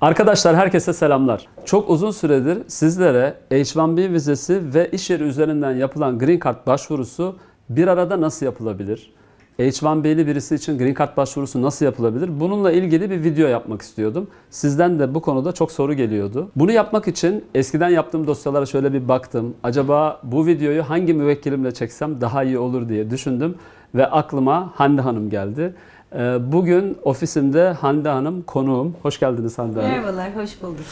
Arkadaşlar herkese selamlar. Çok uzun süredir sizlere H1B vizesi ve iş yeri üzerinden yapılan Green Card başvurusu bir arada nasıl yapılabilir? H1B'li birisi için Green Card başvurusu nasıl yapılabilir? Bununla ilgili bir video yapmak istiyordum. Sizden de bu konuda çok soru geliyordu. Bunu yapmak için eskiden yaptığım dosyalara şöyle bir baktım. Acaba bu videoyu hangi müvekkilimle çeksem daha iyi olur diye düşündüm ve aklıma Hande Hanım geldi. Ee, Bugün ofisimde Hande Hanım konuğum. Hoş geldiniz Hande Hanım. Merhabalar, hoş bulduk.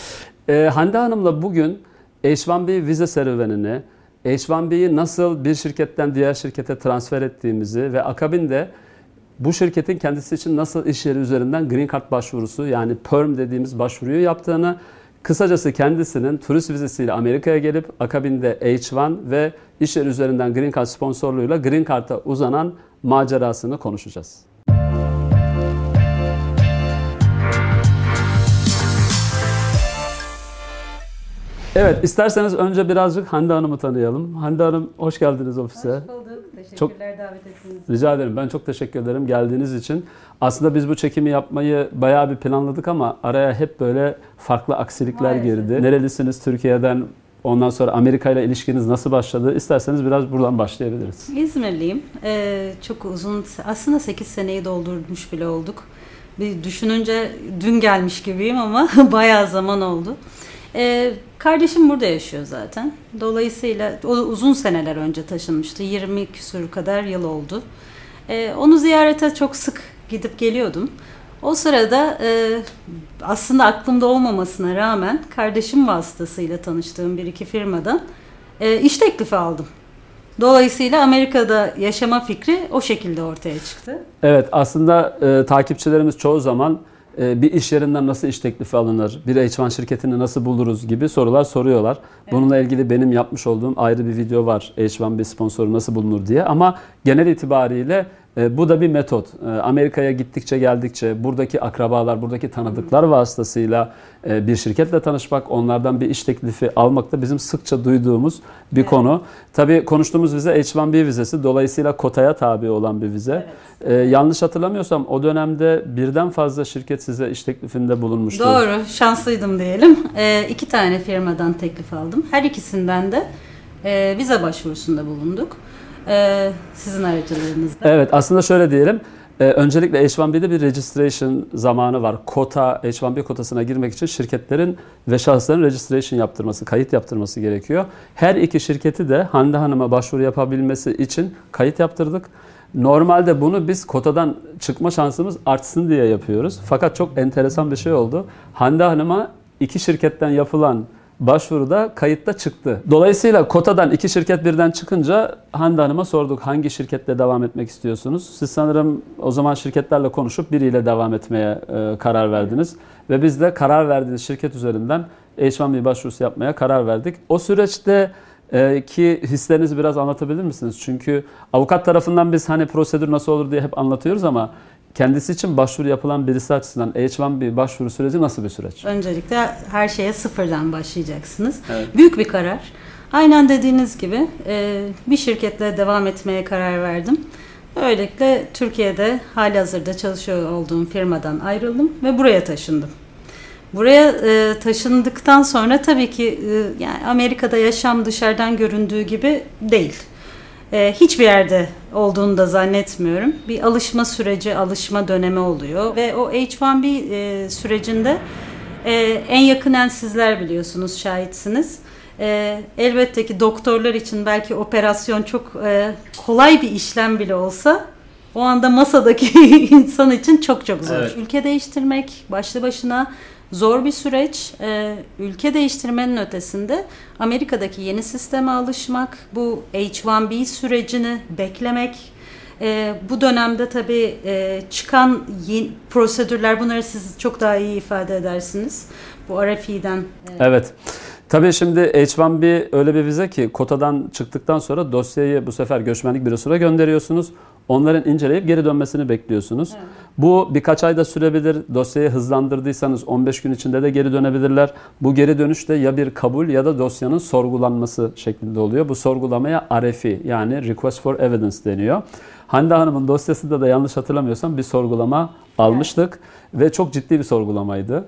Ee, Hande Hanım'la bugün H1B vize serüvenini, H1B'yi nasıl bir şirketten diğer şirkete transfer ettiğimizi ve akabinde bu şirketin kendisi için nasıl iş yeri üzerinden Green Card başvurusu yani PERM dediğimiz başvuruyu yaptığını, kısacası kendisinin turist vizesiyle Amerika'ya gelip akabinde H1 ve iş yeri üzerinden Green Card sponsorluğuyla Green Card'a uzanan macerasını konuşacağız. Evet, isterseniz önce birazcık Hande Hanım'ı tanıyalım. Hande Hanım hoş geldiniz ofise. Hoş bulduk. Teşekkürler Çok- davet ettiğiniz için. Rica ederim. Ben çok teşekkür ederim geldiğiniz için. Aslında biz bu çekimi yapmayı bayağı bir planladık ama araya hep böyle farklı aksilikler Maalesef. girdi. Nerelisiniz Türkiye'den? Ondan sonra Amerika ile ilişkiniz nasıl başladı? İsterseniz biraz buradan başlayabiliriz. İzmirliyim. Ee, çok uzun, aslında 8 seneyi doldurmuş bile olduk. Bir düşününce dün gelmiş gibiyim ama bayağı zaman oldu. Ee, kardeşim burada yaşıyor zaten. Dolayısıyla o uzun seneler önce taşınmıştı. 20 küsur kadar yıl oldu. Ee, onu ziyarete çok sık gidip geliyordum. O sırada e, aslında aklımda olmamasına rağmen kardeşim vasıtasıyla tanıştığım bir iki firmadan e, iş teklifi aldım. Dolayısıyla Amerika'da yaşama fikri o şekilde ortaya çıktı. Evet aslında e, takipçilerimiz çoğu zaman e, bir iş yerinden nasıl iş teklifi alınır, bir H1 şirketini nasıl buluruz gibi sorular soruyorlar. Bununla ilgili benim yapmış olduğum ayrı bir video var. H1B sponsoru nasıl bulunur diye. Ama genel itibariyle e, bu da bir metot. E, Amerika'ya gittikçe geldikçe buradaki akrabalar, buradaki tanıdıklar vasıtasıyla e, bir şirketle tanışmak, onlardan bir iş teklifi almak da bizim sıkça duyduğumuz bir Evet. konu. Tabii konuştuğumuz vize H1B vizesi. Dolayısıyla kotaya tabi olan bir vize. Evet. Ee, yanlış hatırlamıyorsam o dönemde birden fazla şirket size iş teklifinde bulunmuştu. Doğru, şanslıydım diyelim. E, iki tane firmadan teklif aldım. Her ikisinden de e, vize başvurusunda bulunduk. E, sizin aracılığınızda. Evet aslında şöyle diyelim. Ee, öncelikle H1B'de bir registration zamanı var. Kota, H1B kotasına girmek için şirketlerin ve şahısların registration yaptırması, kayıt yaptırması gerekiyor. Her iki şirketi de Hande Hanım'a başvuru yapabilmesi için kayıt yaptırdık. Normalde bunu biz kotadan çıkma şansımız artsın diye yapıyoruz. Fakat çok enteresan bir şey oldu. Hande Hanım'a iki şirketten yapılan başvuruda kayıtta çıktı. Dolayısıyla kotadan iki şirket birden çıkınca Hande Hanım'a sorduk hangi şirketle devam etmek istiyorsunuz? Siz sanırım o zaman şirketlerle konuşup biriyle devam etmeye e, karar verdiniz. Ve biz de karar verdiğiniz şirket üzerinden H1B başvurusu yapmaya karar verdik. O süreçte e, ki hislerinizi biraz anlatabilir misiniz? Çünkü avukat tarafından biz hani prosedür nasıl olur diye hep anlatıyoruz ama kendisi için başvuru yapılan birisi açısından H1B başvuru süreci nasıl bir süreç? Öncelikle her şeye sıfırdan başlayacaksınız. Evet. Büyük bir karar. Aynen dediğiniz gibi e, bir şirketle devam etmeye karar verdim. Böylelikle Türkiye'de hali hazırda çalışıyor olduğum firmadan ayrıldım ve buraya taşındım. Buraya e, taşındıktan sonra tabii ki e, yani Amerika'da yaşam dışarıdan göründüğü gibi değil. E, hiçbir yerde olduğunu da zannetmiyorum. Bir alışma süreci, alışma dönemi oluyor ve o H1B e, sürecinde e, en yakınen sizler biliyorsunuz, şahitsiniz. E, elbette ki doktorlar için belki operasyon çok e, kolay bir işlem bile olsa o anda masadaki insan için çok çok zor. Evet. Ülke değiştirmek başlı başına zor bir süreç. Ee, ülke değiştirmenin ötesinde Amerika'daki yeni sisteme alışmak, bu H1B sürecini beklemek, e, bu dönemde tabii e, çıkan yeni prosedürler bunları siz çok daha iyi ifade edersiniz. Bu RFI'den Evet. Tabii şimdi H1B öyle bir vize ki kotadan çıktıktan sonra dosyayı bu sefer göçmenlik bürosuna gönderiyorsunuz. Onların inceleyip geri dönmesini bekliyorsunuz. Evet. Bu birkaç ayda sürebilir. Dosyayı hızlandırdıysanız 15 gün içinde de geri dönebilirler. Bu geri dönüş de ya bir kabul ya da dosyanın sorgulanması şeklinde oluyor. Bu sorgulamaya RFI yani Request for Evidence deniyor. Hande Hanım'ın dosyasında da yanlış hatırlamıyorsam bir sorgulama almıştık ve çok ciddi bir sorgulamaydı.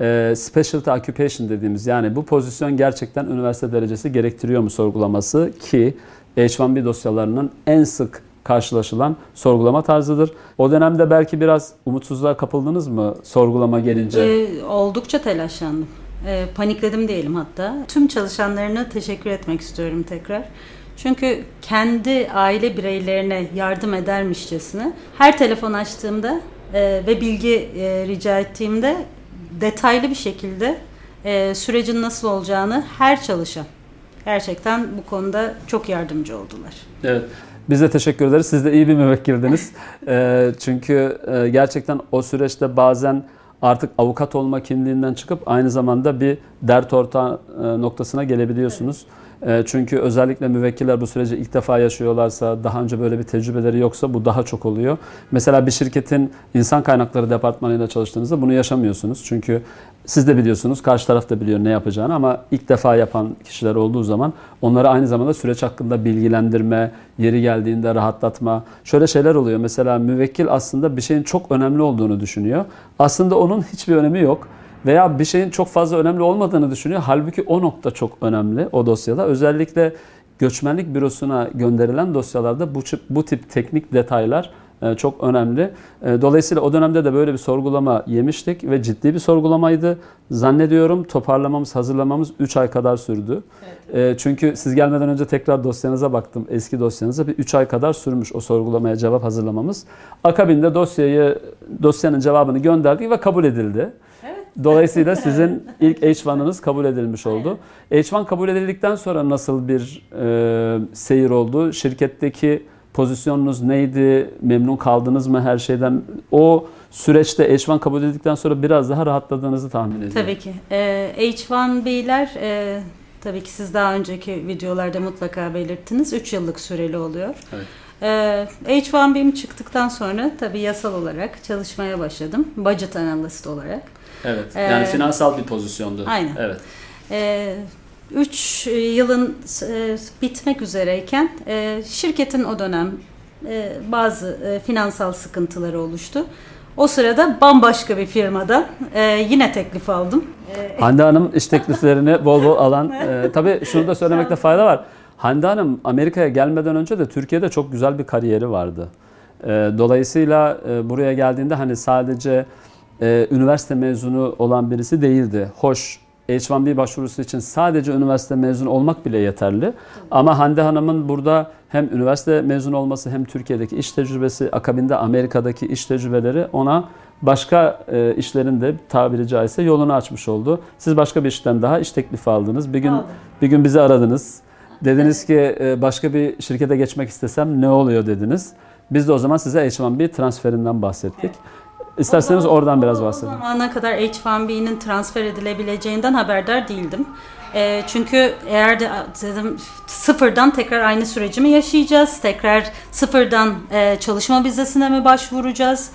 e, specialty occupation dediğimiz yani bu pozisyon gerçekten üniversite derecesi gerektiriyor mu sorgulaması ki H1B dosyalarının en sık karşılaşılan sorgulama tarzıdır. O dönemde belki biraz umutsuzluğa kapıldınız mı sorgulama gelince? Ee, oldukça telaşlandım. Ee, panikledim diyelim hatta. Tüm çalışanlarına teşekkür etmek istiyorum tekrar. Çünkü kendi aile bireylerine yardım edermişçesine her telefon açtığımda e, ve bilgi e, rica ettiğimde detaylı bir şekilde e, sürecin nasıl olacağını her çalışan gerçekten bu konuda çok yardımcı oldular. Evet. Biz de teşekkür ederiz. Siz de iyi bir müvekkildiniz. e, çünkü e, gerçekten o süreçte bazen artık avukat olma kimliğinden çıkıp aynı zamanda bir dert ortağı e, noktasına gelebiliyorsunuz. Evet. Ee, çünkü özellikle müvekkiller bu süreci ilk defa yaşıyorlarsa, daha önce böyle bir tecrübeleri yoksa bu daha çok oluyor. Mesela bir şirketin insan kaynakları departmanıyla çalıştığınızda bunu yaşamıyorsunuz. Çünkü siz de biliyorsunuz, karşı taraf da biliyor ne yapacağını ama ilk defa yapan kişiler olduğu zaman onları aynı zamanda süreç hakkında bilgilendirme, yeri geldiğinde rahatlatma. Şöyle şeyler oluyor. Mesela müvekkil aslında bir şeyin çok önemli olduğunu düşünüyor. Aslında onun hiçbir önemi yok veya bir şeyin çok fazla önemli olmadığını düşünüyor. Halbuki o nokta çok önemli o dosyada. Özellikle göçmenlik bürosuna gönderilen dosyalarda bu, bu tip teknik detaylar çok önemli. E, dolayısıyla o dönemde de böyle bir sorgulama yemiştik ve ciddi bir sorgulamaydı. Zannediyorum toparlamamız, hazırlamamız 3 ay kadar sürdü. Evet. E, çünkü siz gelmeden önce tekrar dosyanıza baktım, eski dosyanıza bir 3 ay kadar sürmüş o sorgulamaya cevap hazırlamamız. Akabinde dosyayı, dosyanın cevabını gönderdik ve kabul edildi. Dolayısıyla sizin ilk H1'ınız kabul edilmiş oldu. H1 kabul edildikten sonra nasıl bir e, seyir oldu? Şirketteki pozisyonunuz neydi? Memnun kaldınız mı her şeyden? O süreçte H1 kabul edildikten sonra biraz daha rahatladığınızı tahmin ediyorum. Tabii ki. Ee, H1B'ler e, tabii ki siz daha önceki videolarda mutlaka belirttiniz. 3 yıllık süreli oluyor. Evet. Ee, H1B'm çıktıktan sonra tabii yasal olarak çalışmaya başladım. Budget analyst olarak. Evet. Yani ee, finansal bir pozisyondu. Aynen. Evet. Ee, üç yılın e, bitmek üzereyken e, şirketin o dönem e, bazı e, finansal sıkıntıları oluştu. O sırada bambaşka bir firmada e, yine teklif aldım. E, Hande Hanım iş tekliflerini bol bol alan. E, tabii şunu da söylemekte fayda var. Hande Hanım Amerika'ya gelmeden önce de Türkiye'de çok güzel bir kariyeri vardı. E, dolayısıyla e, buraya geldiğinde hani sadece e, üniversite mezunu olan birisi değildi. Hoş H1B başvurusu için sadece üniversite mezunu olmak bile yeterli. Ama Hande Hanım'ın burada hem üniversite mezunu olması hem Türkiye'deki iş tecrübesi, akabinde Amerika'daki iş tecrübeleri ona başka e, işlerin de tabiri caizse yolunu açmış oldu. Siz başka bir işten daha iş teklifi aldınız. Bir gün Aldım. bir gün bizi aradınız. Dediniz ki e, başka bir şirkete geçmek istesem ne oluyor dediniz. Biz de o zaman size H1B transferinden bahsettik. Evet. İsterseniz oradan biraz bahsedin. O zamana kadar H1B'nin transfer edilebileceğinden haberdar değildim. E, çünkü eğer de dedim sıfırdan tekrar aynı süreci mi yaşayacağız? Tekrar sıfırdan e, çalışma vizesine mi başvuracağız?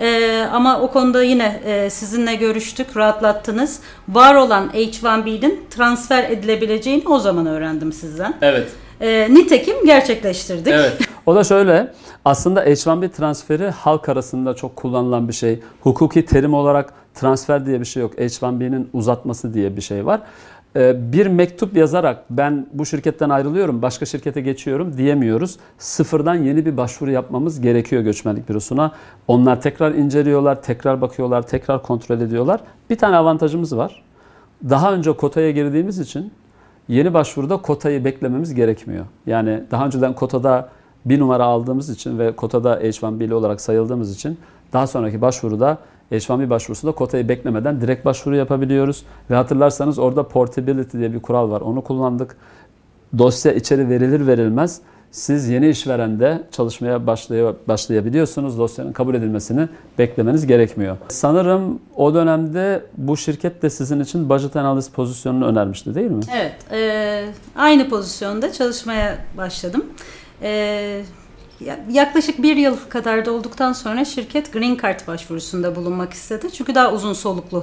E, ama o konuda yine e, sizinle görüştük, rahatlattınız. Var olan H1B'nin transfer edilebileceğini o zaman öğrendim sizden. Evet. E, nitekim gerçekleştirdik. Evet. O da şöyle. Aslında H1B transferi halk arasında çok kullanılan bir şey. Hukuki terim olarak transfer diye bir şey yok. H1B'nin uzatması diye bir şey var. Ee, bir mektup yazarak ben bu şirketten ayrılıyorum, başka şirkete geçiyorum diyemiyoruz. Sıfırdan yeni bir başvuru yapmamız gerekiyor göçmenlik bürosuna. Onlar tekrar inceliyorlar, tekrar bakıyorlar, tekrar kontrol ediyorlar. Bir tane avantajımız var. Daha önce kotaya girdiğimiz için yeni başvuruda kotayı beklememiz gerekmiyor. Yani daha önceden kotada bir numara aldığımız için ve kotada H1B'li olarak sayıldığımız için daha sonraki başvuruda H1B başvurusunda kotayı beklemeden direkt başvuru yapabiliyoruz. Ve hatırlarsanız orada portability diye bir kural var. Onu kullandık. Dosya içeri verilir verilmez siz yeni işverende çalışmaya başlay başlayabiliyorsunuz. Dosyanın kabul edilmesini beklemeniz gerekmiyor. Sanırım o dönemde bu şirket de sizin için budget analist pozisyonunu önermişti değil mi? Evet. E, aynı pozisyonda çalışmaya başladım. E, yaklaşık bir yıl kadar da olduktan sonra şirket Green Card başvurusunda bulunmak istedi. Çünkü daha uzun soluklu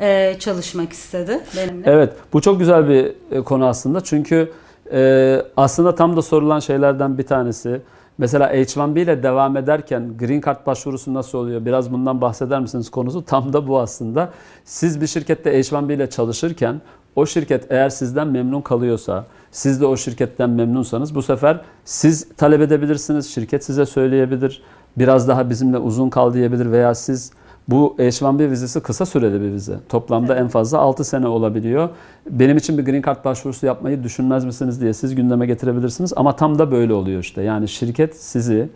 e, çalışmak istedi benimle. Evet. Bu çok güzel bir e, konu aslında. Çünkü ee, aslında tam da sorulan şeylerden bir tanesi Mesela H1B ile devam ederken Green Card başvurusu nasıl oluyor? Biraz bundan bahseder misiniz konusu? Tam da bu aslında. Siz bir şirkette H1B ile çalışırken o şirket eğer sizden memnun kalıyorsa, siz de o şirketten memnunsanız bu sefer siz talep edebilirsiniz. Şirket size söyleyebilir. Biraz daha bizimle uzun kal diyebilir veya siz bu H1B vizesi kısa süreli bir vize. Toplamda evet. en fazla 6 sene olabiliyor. Benim için bir Green Card başvurusu yapmayı düşünmez misiniz diye siz gündeme getirebilirsiniz. Ama tam da böyle oluyor işte. Yani şirket sizi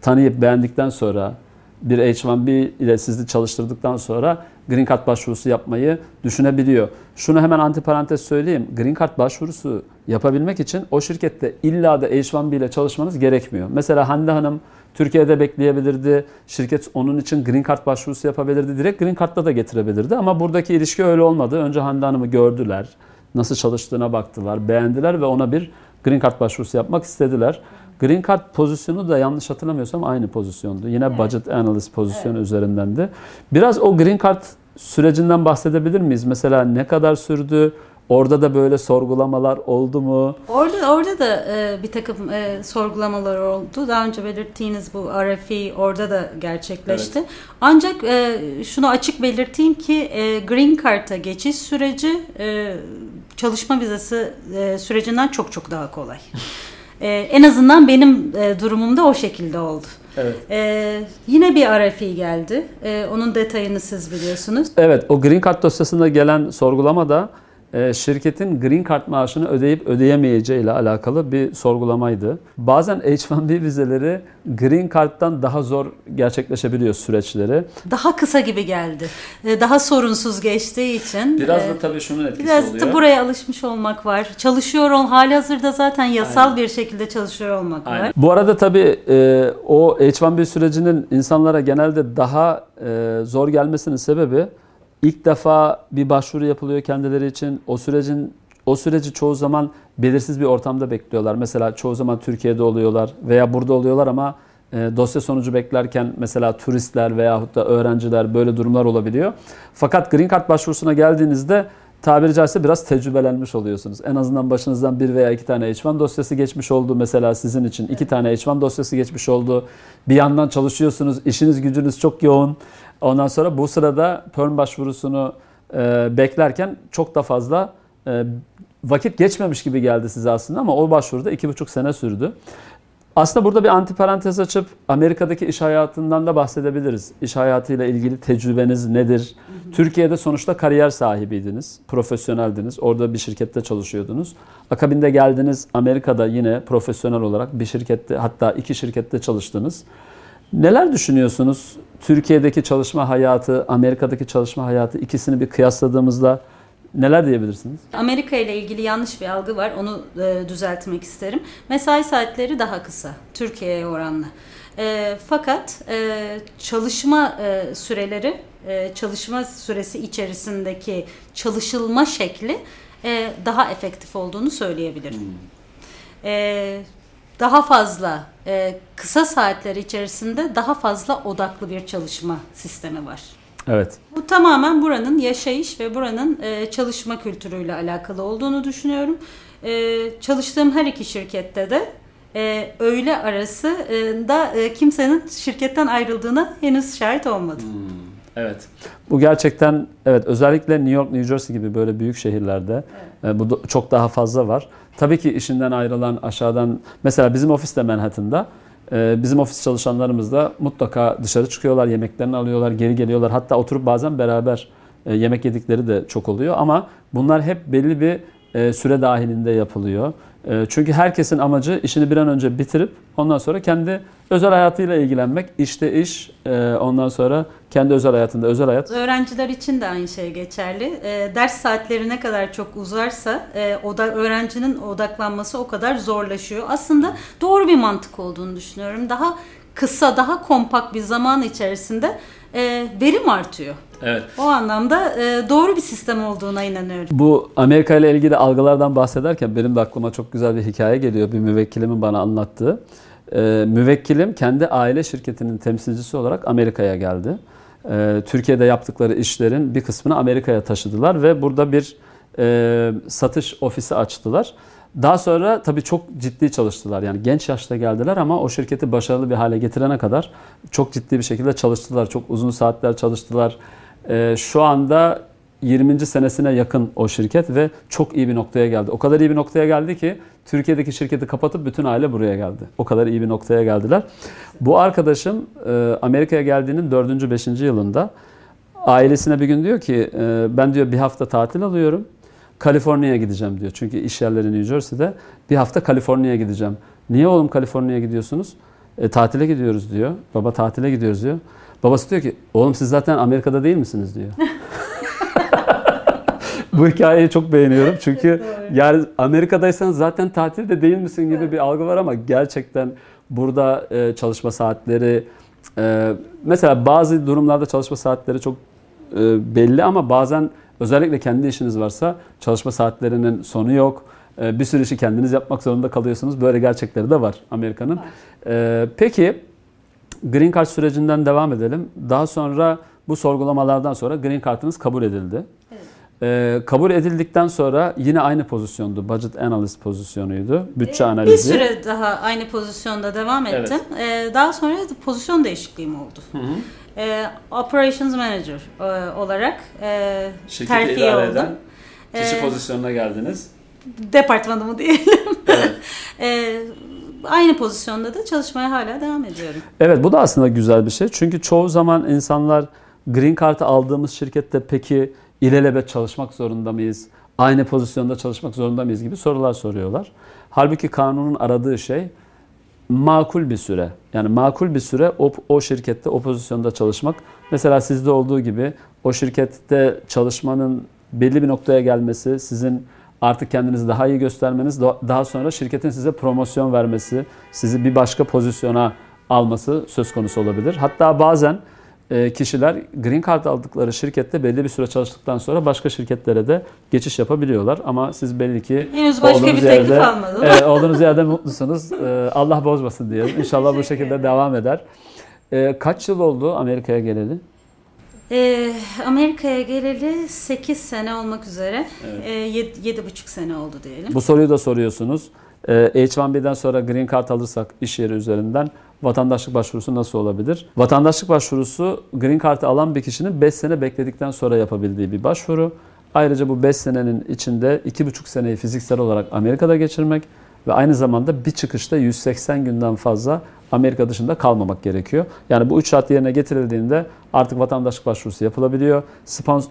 tanıyıp beğendikten sonra bir H1B ile sizi çalıştırdıktan sonra Green Card başvurusu yapmayı düşünebiliyor. Şunu hemen antiparantez söyleyeyim. Green Card başvurusu yapabilmek için o şirkette illa da H1B ile çalışmanız gerekmiyor. Mesela Hande Hanım Türkiye'de bekleyebilirdi. Şirket onun için Green Card başvurusu yapabilirdi. Direkt Green Card'da da getirebilirdi. Ama buradaki ilişki öyle olmadı. Önce Hande Hanım'ı gördüler. Nasıl çalıştığına baktılar. Beğendiler ve ona bir Green Card başvurusu yapmak istediler. Green Card pozisyonu da yanlış hatırlamıyorsam aynı pozisyondu. Yine evet. budget analyst pozisyonu evet. üzerindendi. Biraz o Green Card sürecinden bahsedebilir miyiz? Mesela ne kadar sürdü? Orada da böyle sorgulamalar oldu mu? Orada orada da e, bir takım e, sorgulamalar oldu. Daha önce belirttiğiniz bu RFE orada da gerçekleşti. Evet. Ancak e, şunu açık belirteyim ki e, Green Card'a geçiş süreci e, çalışma vizesi e, sürecinden çok çok daha kolay. e, en azından benim e, durumumda o şekilde oldu. Evet. Ee, yine bir RFI geldi. Ee, onun detayını siz biliyorsunuz. Evet, o Green Card dosyasında gelen sorgulama da şirketin green card maaşını ödeyip ödeyemeyeceği ile alakalı bir sorgulamaydı. Bazen H1B vizeleri green card'dan daha zor gerçekleşebiliyor süreçleri. Daha kısa gibi geldi. E, daha sorunsuz geçtiği için. Biraz da e, tabii şunun etkisi biraz oluyor. Biraz da buraya alışmış olmak var. Çalışıyor ol, hali hazırda zaten yasal Aynen. bir şekilde çalışıyor olmak Aynen. var. Bu arada tabii o H1B sürecinin insanlara genelde daha zor gelmesinin sebebi İlk defa bir başvuru yapılıyor kendileri için. O sürecin o süreci çoğu zaman belirsiz bir ortamda bekliyorlar. Mesela çoğu zaman Türkiye'de oluyorlar veya burada oluyorlar ama e, dosya sonucu beklerken mesela turistler veyahut da öğrenciler böyle durumlar olabiliyor. Fakat Green Card başvurusuna geldiğinizde tabiri caizse biraz tecrübelenmiş oluyorsunuz. En azından başınızdan bir veya iki tane H1 dosyası geçmiş oldu mesela sizin için. iki tane H1 dosyası geçmiş oldu. Bir yandan çalışıyorsunuz, işiniz gücünüz çok yoğun. Ondan sonra bu sırada perm başvurusunu e, beklerken çok da fazla e, vakit geçmemiş gibi geldi size aslında ama o başvuruda iki buçuk sene sürdü. Aslında burada bir antiparantez açıp Amerika'daki iş hayatından da bahsedebiliriz. İş hayatıyla ilgili tecrübeniz nedir? Hı hı. Türkiye'de sonuçta kariyer sahibiydiniz, profesyoneldiniz. Orada bir şirkette çalışıyordunuz. Akabinde geldiniz Amerika'da yine profesyonel olarak bir şirkette hatta iki şirkette çalıştınız. Neler düşünüyorsunuz? Türkiye'deki çalışma hayatı, Amerika'daki çalışma hayatı ikisini bir kıyasladığımızda neler diyebilirsiniz? Amerika ile ilgili yanlış bir algı var. Onu e, düzeltmek isterim. Mesai saatleri daha kısa Türkiye'ye oranla. E, fakat e, çalışma e, süreleri, e, çalışma süresi içerisindeki çalışılma şekli e, daha efektif olduğunu söyleyebilirim. Hmm. E, daha fazla e, kısa saatler içerisinde daha fazla odaklı bir çalışma sistemi var. Evet. Bu tamamen buranın yaşayış ve buranın e, çalışma kültürüyle alakalı olduğunu düşünüyorum. E, çalıştığım her iki şirkette de e, öğle arası e, da e, kimsenin şirketten ayrıldığına henüz şahit olmadım. Hmm. Evet. Bu gerçekten evet özellikle New York, New Jersey gibi böyle büyük şehirlerde evet. e, bu çok daha fazla var. Tabii ki işinden ayrılan aşağıdan mesela bizim ofiste Manhattan'da e, bizim ofis çalışanlarımız da mutlaka dışarı çıkıyorlar, yemeklerini alıyorlar, geri geliyorlar. Hatta oturup bazen beraber e, yemek yedikleri de çok oluyor ama bunlar hep belli bir süre dahilinde yapılıyor. E, çünkü herkesin amacı işini bir an önce bitirip ondan sonra kendi özel hayatıyla ilgilenmek. İşte iş, e, ondan sonra kendi özel hayatında özel hayat. Öğrenciler için de aynı şey geçerli. Ders saatleri ne kadar çok uzarsa da öğrencinin odaklanması o kadar zorlaşıyor. Aslında doğru bir mantık olduğunu düşünüyorum. Daha kısa, daha kompakt bir zaman içerisinde verim artıyor. Evet. O anlamda e, doğru bir sistem olduğuna inanıyorum. Bu Amerika ile ilgili algılardan bahsederken benim de aklıma çok güzel bir hikaye geliyor. Bir müvekkilimin bana anlattığı. E, müvekkilim kendi aile şirketinin temsilcisi olarak Amerika'ya geldi. E, Türkiye'de yaptıkları işlerin bir kısmını Amerika'ya taşıdılar ve burada bir e, satış ofisi açtılar. Daha sonra tabii çok ciddi çalıştılar. Yani genç yaşta geldiler ama o şirketi başarılı bir hale getirene kadar çok ciddi bir şekilde çalıştılar. Çok uzun saatler çalıştılar. Ee, şu anda 20. senesine yakın o şirket ve çok iyi bir noktaya geldi. O kadar iyi bir noktaya geldi ki Türkiye'deki şirketi kapatıp bütün aile buraya geldi. O kadar iyi bir noktaya geldiler. Bu arkadaşım e, Amerika'ya geldiğinin 4. 5. yılında ailesine bir gün diyor ki e, ben diyor bir hafta tatil alıyorum. Kaliforniya'ya gideceğim diyor. Çünkü iş yerleri New Jersey'de. Bir hafta Kaliforniya'ya gideceğim. Niye oğlum Kaliforniya'ya gidiyorsunuz? E, tatile gidiyoruz diyor. Baba tatile gidiyoruz diyor. Babası diyor ki oğlum siz zaten Amerika'da değil misiniz diyor. Bu hikayeyi çok beğeniyorum çünkü yani Amerika'daysan zaten tatilde değil misin gibi bir algı var ama gerçekten burada e, çalışma saatleri e, mesela bazı durumlarda çalışma saatleri çok e, belli ama bazen özellikle kendi işiniz varsa çalışma saatlerinin sonu yok. E, bir sürü işi kendiniz yapmak zorunda kalıyorsunuz. Böyle gerçekleri de var Amerika'nın. E, peki Green Card sürecinden devam edelim. Daha sonra bu sorgulamalardan sonra Green Card'ınız kabul edildi. Evet. Ee, kabul edildikten sonra yine aynı pozisyondu. Budget Analyst pozisyonuydu. Bütçe ee, analizi. Bir süre daha aynı pozisyonda devam ettim. Evet. Ee, daha sonra da pozisyon değişikliğim oldu. Hı hı. Ee, Operations Manager e, olarak e, Şirketi terfi oldum. eden kişi ee, pozisyonuna geldiniz. Departmanımı diyelim. Evet. ee, aynı pozisyonda da çalışmaya hala devam ediyorum. Evet bu da aslında güzel bir şey. Çünkü çoğu zaman insanlar Green Card'ı aldığımız şirkette peki ilelebet çalışmak zorunda mıyız? Aynı pozisyonda çalışmak zorunda mıyız gibi sorular soruyorlar. Halbuki kanunun aradığı şey makul bir süre. Yani makul bir süre o, o şirkette o pozisyonda çalışmak. Mesela sizde olduğu gibi o şirkette çalışmanın belli bir noktaya gelmesi, sizin artık kendinizi daha iyi göstermeniz, daha sonra şirketin size promosyon vermesi, sizi bir başka pozisyona alması söz konusu olabilir. Hatta bazen kişiler green card aldıkları şirkette belli bir süre çalıştıktan sonra başka şirketlere de geçiş yapabiliyorlar. Ama siz belli ki Henüz başka bir teklif yerde, almadınız. E, olduğunuz yerde mutlusunuz. E, Allah bozmasın diyelim. İnşallah bu şekilde devam eder. E, kaç yıl oldu Amerika'ya geleli? E, Amerika'ya geleli 8 sene olmak üzere. Evet. E, 7,5 sene oldu diyelim. Bu soruyu da soruyorsunuz. E, H1B'den sonra green card alırsak iş yeri üzerinden vatandaşlık başvurusu nasıl olabilir? Vatandaşlık başvurusu Green Card'ı alan bir kişinin 5 sene bekledikten sonra yapabildiği bir başvuru. Ayrıca bu 5 senenin içinde 2,5 seneyi fiziksel olarak Amerika'da geçirmek ve aynı zamanda bir çıkışta 180 günden fazla Amerika dışında kalmamak gerekiyor. Yani bu üç şart yerine getirildiğinde artık vatandaşlık başvurusu yapılabiliyor.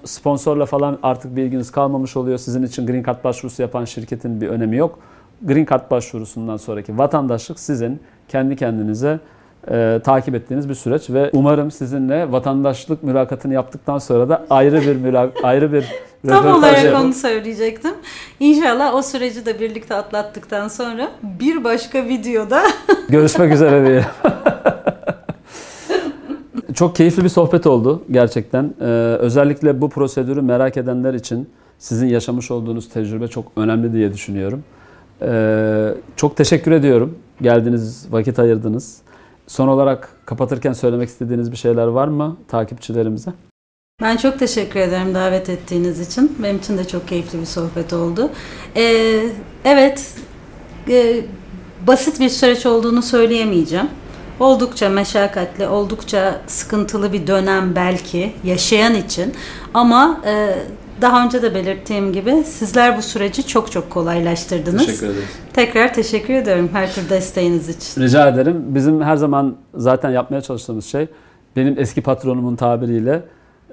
Sponsorla falan artık bir ilginiz kalmamış oluyor. Sizin için Green Card başvurusu yapan şirketin bir önemi yok. Green Card başvurusundan sonraki vatandaşlık sizin kendi kendinize e, takip ettiğiniz bir süreç ve umarım sizinle vatandaşlık mülakatını yaptıktan sonra da ayrı bir mülak ayrı bir Tam olarak yapıp... onu söyleyecektim. İnşallah o süreci de birlikte atlattıktan sonra bir başka videoda görüşmek üzere diye. Çok keyifli bir sohbet oldu gerçekten. Ee, özellikle bu prosedürü merak edenler için sizin yaşamış olduğunuz tecrübe çok önemli diye düşünüyorum. Ee, çok teşekkür ediyorum. Geldiniz, vakit ayırdınız. Son olarak kapatırken söylemek istediğiniz bir şeyler var mı takipçilerimize? Ben çok teşekkür ederim davet ettiğiniz için. Benim için de çok keyifli bir sohbet oldu. Ee, evet, e, basit bir süreç olduğunu söyleyemeyeceğim. Oldukça meşakkatli, oldukça sıkıntılı bir dönem belki yaşayan için. Ama e, daha önce de belirttiğim gibi sizler bu süreci çok çok kolaylaştırdınız. Teşekkür ederiz. Tekrar teşekkür ediyorum her tür desteğiniz için. Rica ederim. Bizim her zaman zaten yapmaya çalıştığımız şey benim eski patronumun tabiriyle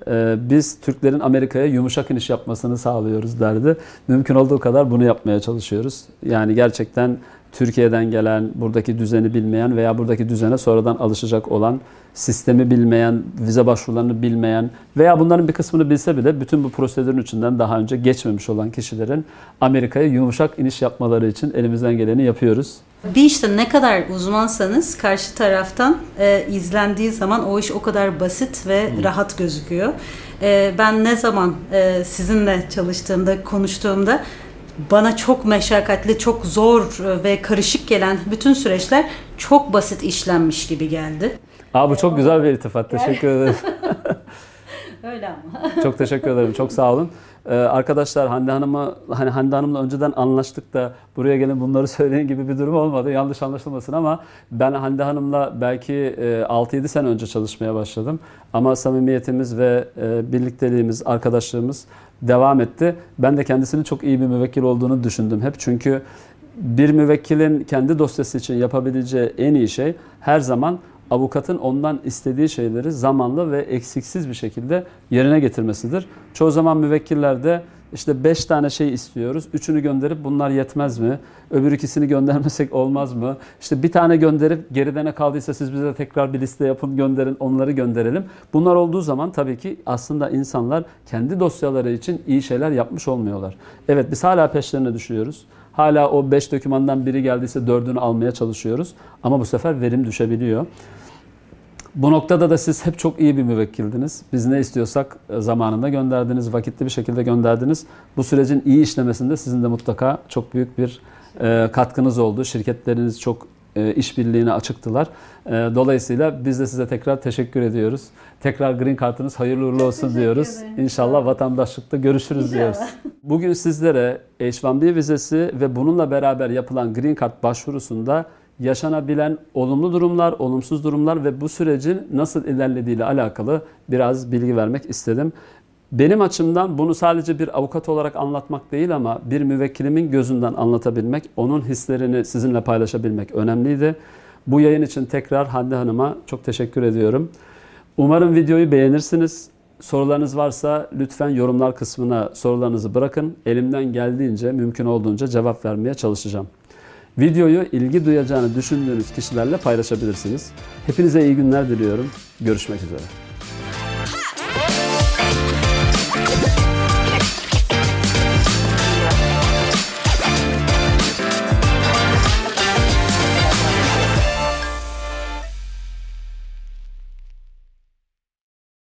e, biz Türklerin Amerika'ya yumuşak iniş yapmasını sağlıyoruz derdi. Mümkün olduğu kadar bunu yapmaya çalışıyoruz. Yani gerçekten Türkiye'den gelen, buradaki düzeni bilmeyen veya buradaki düzene sonradan alışacak olan, sistemi bilmeyen, vize başvurularını bilmeyen veya bunların bir kısmını bilse bile bütün bu prosedürün içinden daha önce geçmemiş olan kişilerin Amerika'ya yumuşak iniş yapmaları için elimizden geleni yapıyoruz. Bir işte ne kadar uzmansanız karşı taraftan e, izlendiği zaman o iş o kadar basit ve hmm. rahat gözüküyor. E, ben ne zaman e, sizinle çalıştığımda, konuştuğumda bana çok meşakkatli, çok zor ve karışık gelen bütün süreçler çok basit işlenmiş gibi geldi. Aa, bu çok güzel bir iltifat. Teşekkür ederim. Öyle ama. çok teşekkür ederim. Çok sağ olun. Ee, arkadaşlar Hande Hanım'a hani Hande Hanım'la önceden anlaştık da buraya gelin bunları söyleyin gibi bir durum olmadı. Yanlış anlaşılmasın ama ben Hande Hanım'la belki e, 6-7 sene önce çalışmaya başladım. Ama samimiyetimiz ve e, birlikteliğimiz, arkadaşlığımız devam etti. Ben de kendisinin çok iyi bir müvekkil olduğunu düşündüm hep. Çünkü bir müvekkilin kendi dosyası için yapabileceği en iyi şey her zaman avukatın ondan istediği şeyleri zamanlı ve eksiksiz bir şekilde yerine getirmesidir. Çoğu zaman müvekkillerde işte 5 tane şey istiyoruz. Üçünü gönderip bunlar yetmez mi? Öbür ikisini göndermesek olmaz mı? İşte bir tane gönderip geride ne kaldıysa siz bize tekrar bir liste yapın gönderin onları gönderelim. Bunlar olduğu zaman tabii ki aslında insanlar kendi dosyaları için iyi şeyler yapmış olmuyorlar. Evet biz hala peşlerine düşüyoruz. Hala o 5 dokümandan biri geldiyse 4'ünü almaya çalışıyoruz. Ama bu sefer verim düşebiliyor. Bu noktada da siz hep çok iyi bir müvekkildiniz. Biz ne istiyorsak e, zamanında gönderdiniz, vakitli bir şekilde gönderdiniz. Bu sürecin iyi işlemesinde sizin de mutlaka çok büyük bir e, katkınız oldu. Şirketleriniz çok e, işbirliğine açıktılar. Dolayısıyla biz de size tekrar teşekkür ediyoruz. Tekrar Green Card'ınız hayırlı uğurlu olsun diyoruz. İnşallah vatandaşlıkta görüşürüz İnşallah. diyoruz. Bugün sizlere H1B vizesi ve bununla beraber yapılan Green Card başvurusunda yaşanabilen olumlu durumlar, olumsuz durumlar ve bu sürecin nasıl ilerlediği ile alakalı biraz bilgi vermek istedim. Benim açımdan bunu sadece bir avukat olarak anlatmak değil ama bir müvekkilimin gözünden anlatabilmek, onun hislerini sizinle paylaşabilmek önemliydi. Bu yayın için tekrar Hande Hanım'a çok teşekkür ediyorum. Umarım videoyu beğenirsiniz. Sorularınız varsa lütfen yorumlar kısmına sorularınızı bırakın. Elimden geldiğince, mümkün olduğunca cevap vermeye çalışacağım. Videoyu ilgi duyacağını düşündüğünüz kişilerle paylaşabilirsiniz. Hepinize iyi günler diliyorum. Görüşmek üzere.